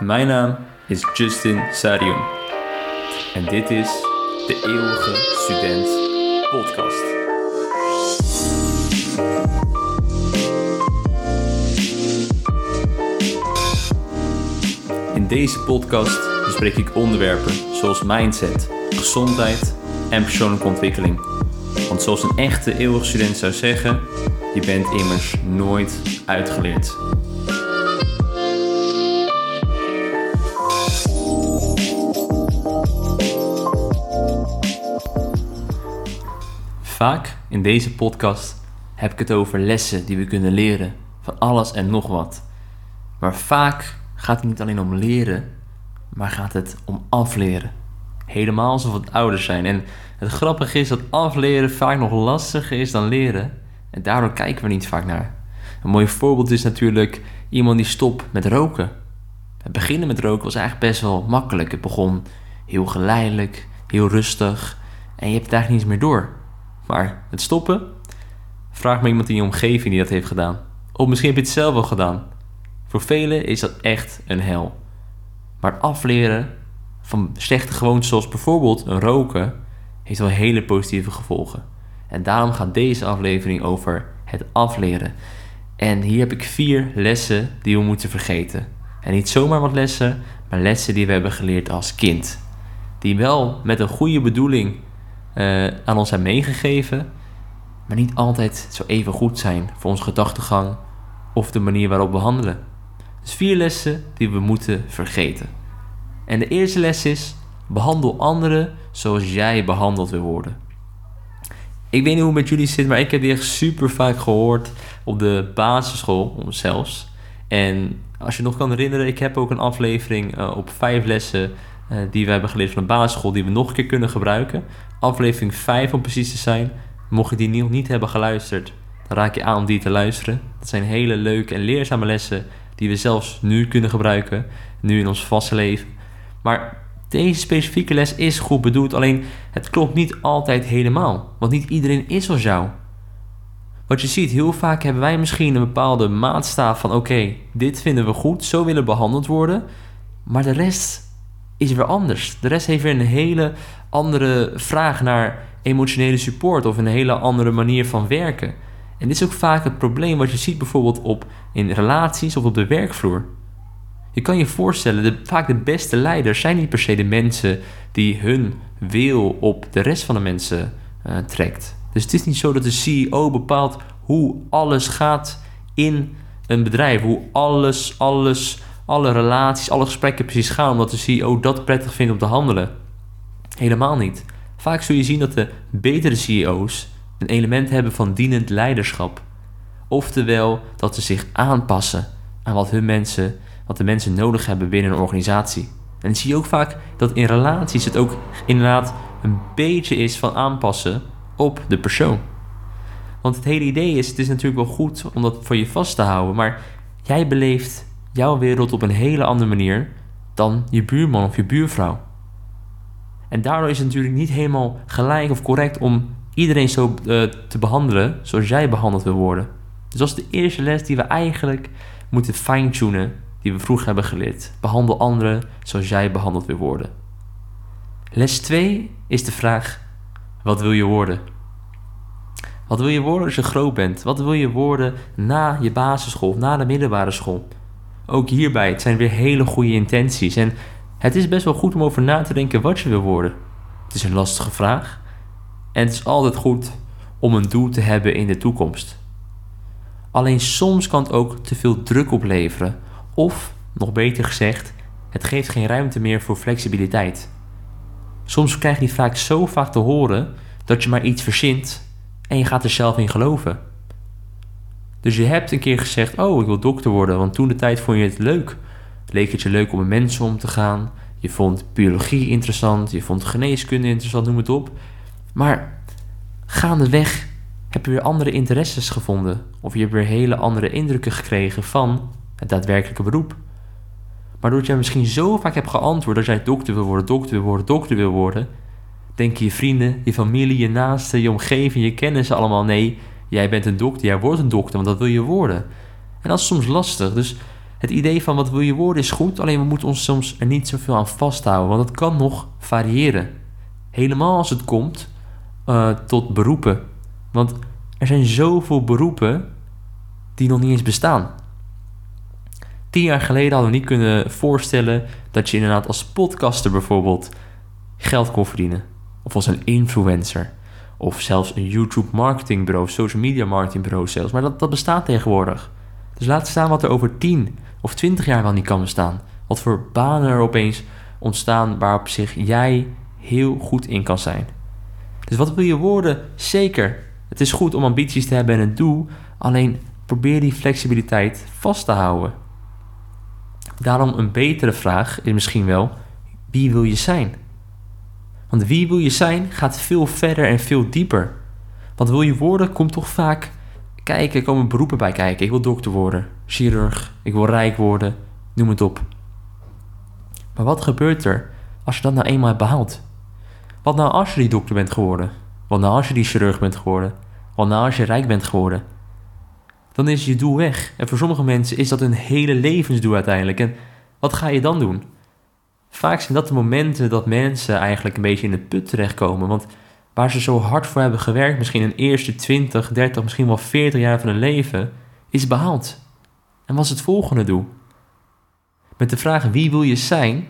Mijn naam is Justin Sarion. En dit is de Eeuwige Student Podcast. In deze podcast bespreek ik onderwerpen zoals mindset, gezondheid en persoonlijke ontwikkeling. Want zoals een echte eeuwige student zou zeggen, je bent immers nooit uitgeleerd. Vaak in deze podcast heb ik het over lessen die we kunnen leren van alles en nog wat. Maar vaak gaat het niet alleen om leren, maar gaat het om afleren. Helemaal alsof we ouders zijn. En het grappige is dat afleren vaak nog lastiger is dan leren. En daardoor kijken we niet vaak naar. Een mooi voorbeeld is natuurlijk iemand die stopt met roken. Het beginnen met roken was eigenlijk best wel makkelijk. Het begon heel geleidelijk, heel rustig. En je hebt het eigenlijk niet meer door. Maar het stoppen, vraag me iemand in je omgeving die dat heeft gedaan. Of misschien heb je het zelf wel gedaan. Voor velen is dat echt een hel. Maar afleren van slechte gewoontes zoals bijvoorbeeld roken heeft wel hele positieve gevolgen. En daarom gaat deze aflevering over het afleren. En hier heb ik vier lessen die we moeten vergeten. En niet zomaar wat lessen, maar lessen die we hebben geleerd als kind. Die wel met een goede bedoeling uh, aan ons zijn meegegeven, maar niet altijd zo even goed zijn voor onze gedachtegang of de manier waarop we handelen. Dus vier lessen die we moeten vergeten. En de eerste les is: behandel anderen zoals jij behandeld wil worden. Ik weet niet hoe het met jullie zit, maar ik heb die echt super vaak gehoord op de basisschool zelfs. En als je nog kan herinneren, ik heb ook een aflevering uh, op vijf lessen uh, die we hebben geleerd van de basisschool, die we nog een keer kunnen gebruiken. Aflevering 5 om precies te zijn. Mocht je die nog niet hebben geluisterd, dan raak je aan om die te luisteren. Dat zijn hele leuke en leerzame lessen die we zelfs nu kunnen gebruiken, nu in ons vaste leven. Maar deze specifieke les is goed bedoeld, alleen het klopt niet altijd helemaal, want niet iedereen is als jou. Wat je ziet, heel vaak hebben wij misschien een bepaalde maatstaaf van oké, dit vinden we goed, zo willen behandeld worden, maar de rest is weer anders. De rest heeft weer een hele andere vraag naar emotionele support of een hele andere manier van werken. En dit is ook vaak het probleem wat je ziet bijvoorbeeld op in relaties of op de werkvloer. Je kan je voorstellen, de, vaak de beste leiders zijn niet per se de mensen die hun wil op de rest van de mensen uh, trekt. Dus het is niet zo dat de CEO bepaalt hoe alles gaat in een bedrijf, hoe alles, alles alle relaties, alle gesprekken precies gaan omdat de CEO dat prettig vindt om te handelen. Helemaal niet. Vaak zul je zien dat de betere CEO's een element hebben van dienend leiderschap. Oftewel dat ze zich aanpassen aan wat hun mensen, wat de mensen nodig hebben binnen een organisatie. En dan zie je ook vaak dat in relaties het ook inderdaad een beetje is van aanpassen op de persoon. Want het hele idee is, het is natuurlijk wel goed om dat voor je vast te houden, maar jij beleeft jouw wereld op een hele andere manier dan je buurman of je buurvrouw. En daardoor is het natuurlijk niet helemaal gelijk of correct om iedereen zo uh, te behandelen zoals jij behandeld wil worden. Dus dat is de eerste les die we eigenlijk moeten fine-tunen, die we vroeger hebben geleerd. Behandel anderen zoals jij behandeld wil worden. Les 2 is de vraag: wat wil je worden? Wat wil je worden als je groot bent? Wat wil je worden na je basisschool, na de middelbare school? Ook hierbij, het zijn weer hele goede intenties. En het is best wel goed om over na te denken wat je wil worden. Het is een lastige vraag. En het is altijd goed om een doel te hebben in de toekomst. Alleen soms kan het ook te veel druk opleveren. Of, nog beter gezegd, het geeft geen ruimte meer voor flexibiliteit. Soms krijg je die vaak zo vaak te horen dat je maar iets verzint en je gaat er zelf in geloven. Dus je hebt een keer gezegd: Oh, ik wil dokter worden, want toen de tijd vond je het leuk. Leek het je leuk om met mensen om te gaan. Je vond biologie interessant, je vond geneeskunde interessant, noem het op. Maar gaandeweg heb je weer andere interesses gevonden. Of je hebt weer hele andere indrukken gekregen van het daadwerkelijke beroep. Maar doordat jij misschien zo vaak hebt geantwoord dat jij dokter wil worden, dokter wil worden, dokter wil worden, denken je vrienden, je familie, je naasten, je omgeving, je kennissen allemaal nee. Jij bent een dokter, jij wordt een dokter, want dat wil je worden. En dat is soms lastig. Dus Het idee van wat wil je worden is goed, alleen we moeten ons soms er niet zoveel aan vasthouden, want het kan nog variëren. Helemaal als het komt uh, tot beroepen. Want er zijn zoveel beroepen die nog niet eens bestaan. Tien jaar geleden hadden we niet kunnen voorstellen dat je inderdaad als podcaster bijvoorbeeld geld kon verdienen. Of als een influencer. Of zelfs een YouTube marketingbureau, social media marketingbureau zelfs. Maar dat, dat bestaat tegenwoordig. Dus laat staan wat er over 10 of 20 jaar wel niet kan bestaan. Wat voor banen er opeens ontstaan waarop zich jij heel goed in kan zijn. Dus wat wil je worden? Zeker. Het is goed om ambities te hebben en een doel. Alleen probeer die flexibiliteit vast te houden. Daarom een betere vraag is misschien wel: wie wil je zijn? Want wie wil je zijn gaat veel verder en veel dieper. Wat wil je worden komt toch vaak kijken, komen beroepen bij kijken. Ik wil dokter worden, chirurg, ik wil rijk worden, noem het op. Maar wat gebeurt er als je dat nou eenmaal hebt behaald? Wat nou als je die dokter bent geworden? Wat nou als je die chirurg bent geworden? Wat nou als je rijk bent geworden? Dan is je doel weg. En voor sommige mensen is dat een hele levensdoel uiteindelijk. En wat ga je dan doen? Vaak zijn dat de momenten dat mensen eigenlijk een beetje in de put terechtkomen. Want waar ze zo hard voor hebben gewerkt, misschien een eerste 20, 30, misschien wel 40 jaar van hun leven, is behaald. En wat is het volgende doel? Met de vraag wie wil je zijn,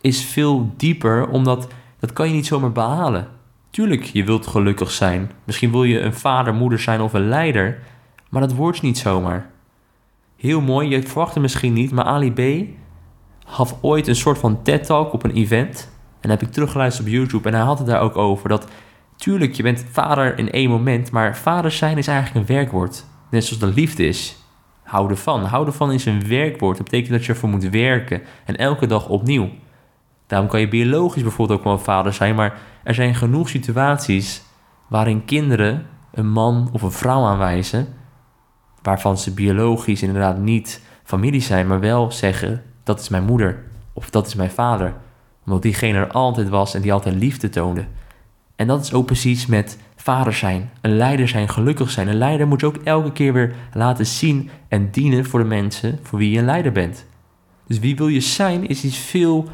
is veel dieper, omdat dat kan je niet zomaar behalen. Tuurlijk, je wilt gelukkig zijn. Misschien wil je een vader, moeder zijn of een leider, maar dat wordt niet zomaar. Heel mooi, je verwacht het misschien niet, maar Ali B gaf ooit een soort van TED-talk op een event. En heb ik teruggeluisterd op YouTube en hij had het daar ook over dat... Tuurlijk, je bent vader in één moment, maar vader zijn is eigenlijk een werkwoord. Net zoals de liefde is. Houden van. Houden van is een werkwoord. Dat betekent dat je ervoor moet werken. En elke dag opnieuw. Daarom kan je biologisch bijvoorbeeld ook wel een vader zijn, maar er zijn genoeg situaties waarin kinderen een man of een vrouw aanwijzen, waarvan ze biologisch inderdaad niet familie zijn, maar wel zeggen: dat is mijn moeder of dat is mijn vader, omdat diegene er altijd was en die altijd liefde toonde. En dat is ook precies met vader zijn, een leider zijn, gelukkig zijn. Een leider moet je ook elke keer weer laten zien en dienen voor de mensen voor wie je een leider bent. Dus wie wil je zijn is iets veel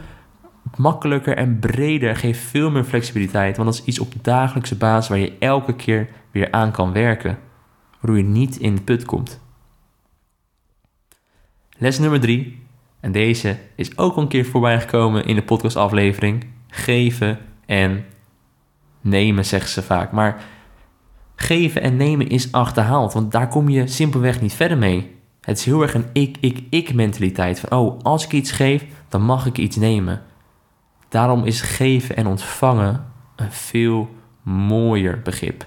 makkelijker en breder, geeft veel meer flexibiliteit. Want dat is iets op dagelijkse basis waar je elke keer weer aan kan werken. Waardoor je niet in de put komt. Les nummer drie, en deze is ook een keer voorbij gekomen in de podcastaflevering. Geven en nemen, zeggen ze vaak. Maar geven en nemen is achterhaald, want daar kom je simpelweg niet verder mee. Het is heel erg een ik, ik, ik mentaliteit. Van, oh, als ik iets geef, dan mag ik iets nemen. Daarom is geven en ontvangen een veel mooier begrip.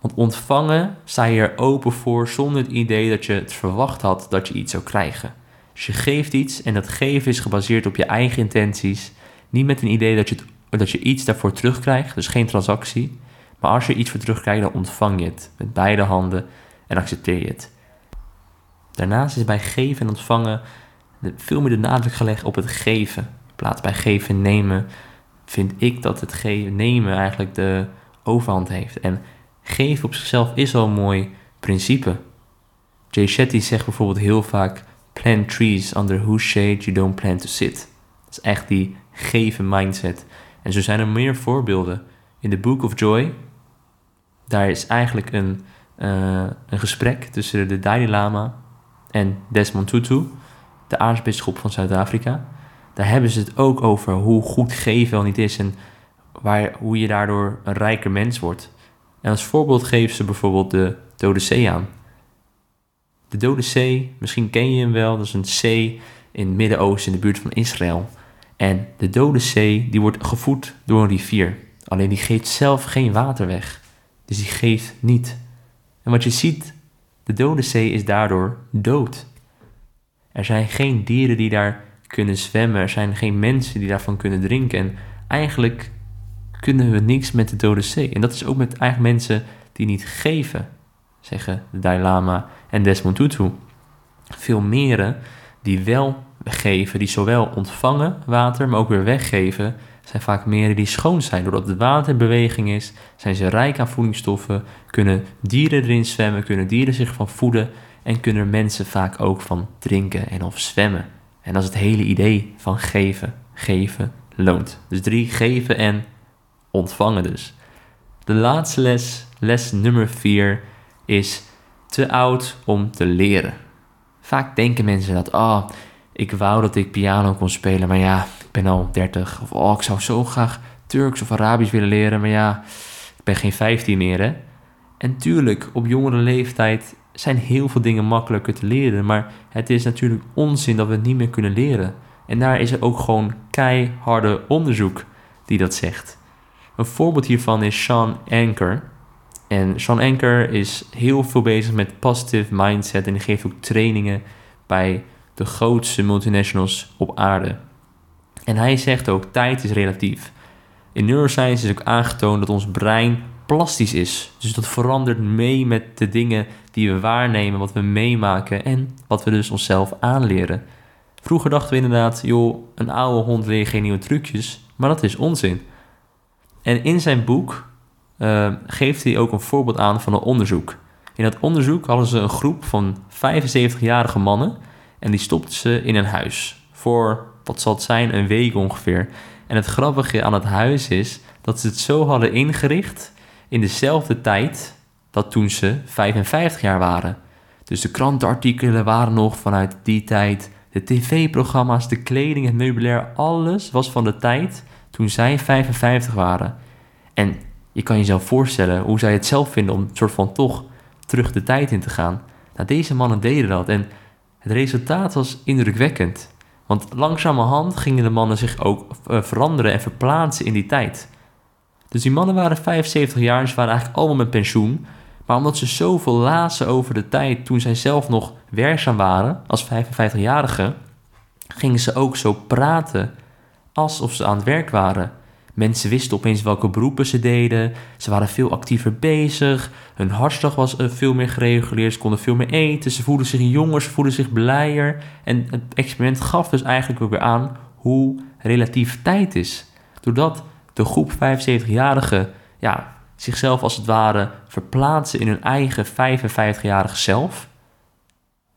Want ontvangen sta je er open voor zonder het idee dat je het verwacht had dat je iets zou krijgen. Dus je geeft iets en dat geven is gebaseerd op je eigen intenties. Niet met een idee dat je, dat je iets daarvoor terugkrijgt, dus geen transactie. Maar als je iets voor terugkrijgt, dan ontvang je het met beide handen en accepteer je het. Daarnaast is bij geven en ontvangen veel meer de nadruk gelegd op het geven plaats bij geven nemen, vind ik dat het geven nemen eigenlijk de overhand heeft. En geven op zichzelf is al een mooi principe. Jay Shetty zegt bijvoorbeeld heel vaak: plant trees under whose shade you don't plan to sit. Dat is echt die geven mindset. En zo zijn er meer voorbeelden. In The Book of Joy, daar is eigenlijk een, uh, een gesprek tussen de Dalai Lama en Desmond Tutu, de aartsbisschop van Zuid-Afrika daar hebben ze het ook over hoe goed geven wel niet is en waar, hoe je daardoor een rijker mens wordt. En als voorbeeld geven ze bijvoorbeeld de Dode Zee aan. De Dode Zee, misschien ken je hem wel, dat is een zee in het Midden-Oosten in de buurt van Israël. En de Dode Zee die wordt gevoed door een rivier. Alleen die geeft zelf geen water weg. Dus die geeft niet. En wat je ziet, de Dode Zee is daardoor dood. Er zijn geen dieren die daar kunnen zwemmen. Er zijn geen mensen die daarvan kunnen drinken. En eigenlijk kunnen we niks met de Dode Zee. En dat is ook met eigenlijk mensen die niet geven, zeggen de Dalai Lama en Desmond Tutu. Veel meren die wel geven, die zowel ontvangen water, maar ook weer weggeven, zijn vaak meren die schoon zijn. Doordat het water in beweging is, zijn ze rijk aan voedingsstoffen, kunnen dieren erin zwemmen, kunnen dieren zich van voeden. en kunnen mensen vaak ook van drinken en of zwemmen. En dat is het hele idee van geven. Geven loont. Dus drie, geven en ontvangen dus. De laatste les, les nummer vier, is te oud om te leren. Vaak denken mensen dat, oh, ik wou dat ik piano kon spelen, maar ja, ik ben al 30. Of oh, ik zou zo graag Turks of Arabisch willen leren, maar ja, ik ben geen 15 meer. Hè? En tuurlijk, op jongere leeftijd zijn heel veel dingen makkelijker te leren, maar het is natuurlijk onzin dat we het niet meer kunnen leren. En daar is er ook gewoon keiharde onderzoek die dat zegt. Een voorbeeld hiervan is Sean Anker. En Sean Anker is heel veel bezig met positive mindset en die geeft ook trainingen bij de grootste multinationals op aarde. En hij zegt ook: tijd is relatief. In neuroscience is ook aangetoond dat ons brein plastisch is. Dus dat verandert mee met de dingen die we waarnemen, wat we meemaken en wat we dus onszelf aanleren. Vroeger dachten we inderdaad, joh, een oude hond leert geen nieuwe trucjes, maar dat is onzin. En in zijn boek uh, geeft hij ook een voorbeeld aan van een onderzoek. In dat onderzoek hadden ze een groep van 75-jarige mannen en die stopten ze in een huis. Voor, wat zal het zijn, een week ongeveer. En het grappige aan het huis is dat ze het zo hadden ingericht in dezelfde tijd dat toen ze 55 jaar waren. Dus de krantenartikelen waren nog vanuit die tijd. De tv-programma's, de kleding, het meubilair, alles was van de tijd toen zij 55 waren. En je kan jezelf voorstellen hoe zij het zelf vinden om soort van toch terug de tijd in te gaan. Nou, deze mannen deden dat en het resultaat was indrukwekkend. Want langzamerhand gingen de mannen zich ook eh, veranderen en verplaatsen in die tijd. Dus die mannen waren 75 jaar ze waren eigenlijk allemaal met pensioen. Maar omdat ze zoveel lazen over de tijd toen zij zelf nog werkzaam waren als 55-jarigen, gingen ze ook zo praten alsof ze aan het werk waren. Mensen wisten opeens welke beroepen ze deden. Ze waren veel actiever bezig. Hun hartslag was eh, veel meer gereguleerd. Ze konden veel meer eten. Ze voelden zich jonger, ze voelden zich blijer. En het experiment gaf dus eigenlijk ook weer aan hoe relatief tijd is. Doordat de groep 75-jarigen ja, zichzelf als het ware verplaatsen in hun eigen 55-jarige zelf,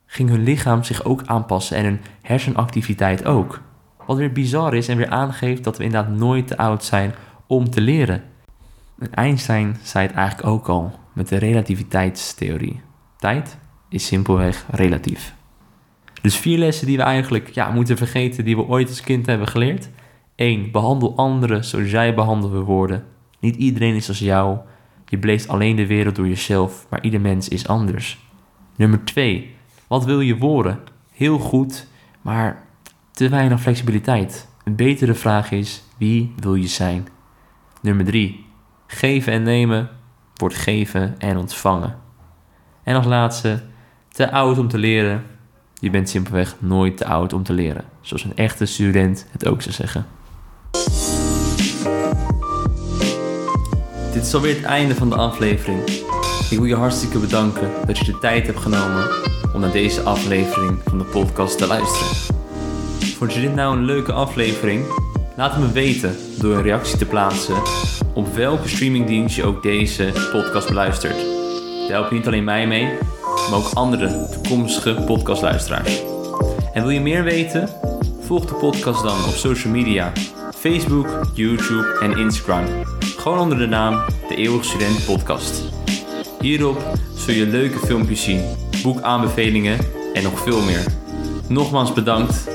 ging hun lichaam zich ook aanpassen en hun hersenactiviteit ook. Wat weer bizar is en weer aangeeft dat we inderdaad nooit te oud zijn om te leren. En Einstein zei het eigenlijk ook al met de relativiteitstheorie. Tijd is simpelweg relatief. Dus vier lessen die we eigenlijk ja, moeten vergeten, die we ooit als kind hebben geleerd. 1. Behandel anderen zoals jij behandeld worden. Niet iedereen is als jou. Je beleeft alleen de wereld door jezelf, maar ieder mens is anders. Nummer 2. Wat wil je worden? Heel goed, maar te weinig flexibiliteit. Een betere vraag is: wie wil je zijn? Nummer 3. Geven en nemen wordt geven en ontvangen. En als laatste, te oud om te leren. Je bent simpelweg nooit te oud om te leren, zoals een echte student het ook zou zeggen. Dit is alweer het einde van de aflevering. Ik wil je hartstikke bedanken dat je de tijd hebt genomen om naar deze aflevering van de podcast te luisteren. Vond je dit nou een leuke aflevering? Laat het me weten door een reactie te plaatsen op welke streamingdienst je ook deze podcast beluistert. Daar help je niet alleen mij mee, maar ook andere toekomstige podcastluisteraars. En wil je meer weten? Volg de podcast dan op social media, Facebook, YouTube en Instagram. Gewoon onder de naam De Eeuwig Student Podcast. Hierop zul je leuke filmpjes zien, boekaanbevelingen en nog veel meer. Nogmaals bedankt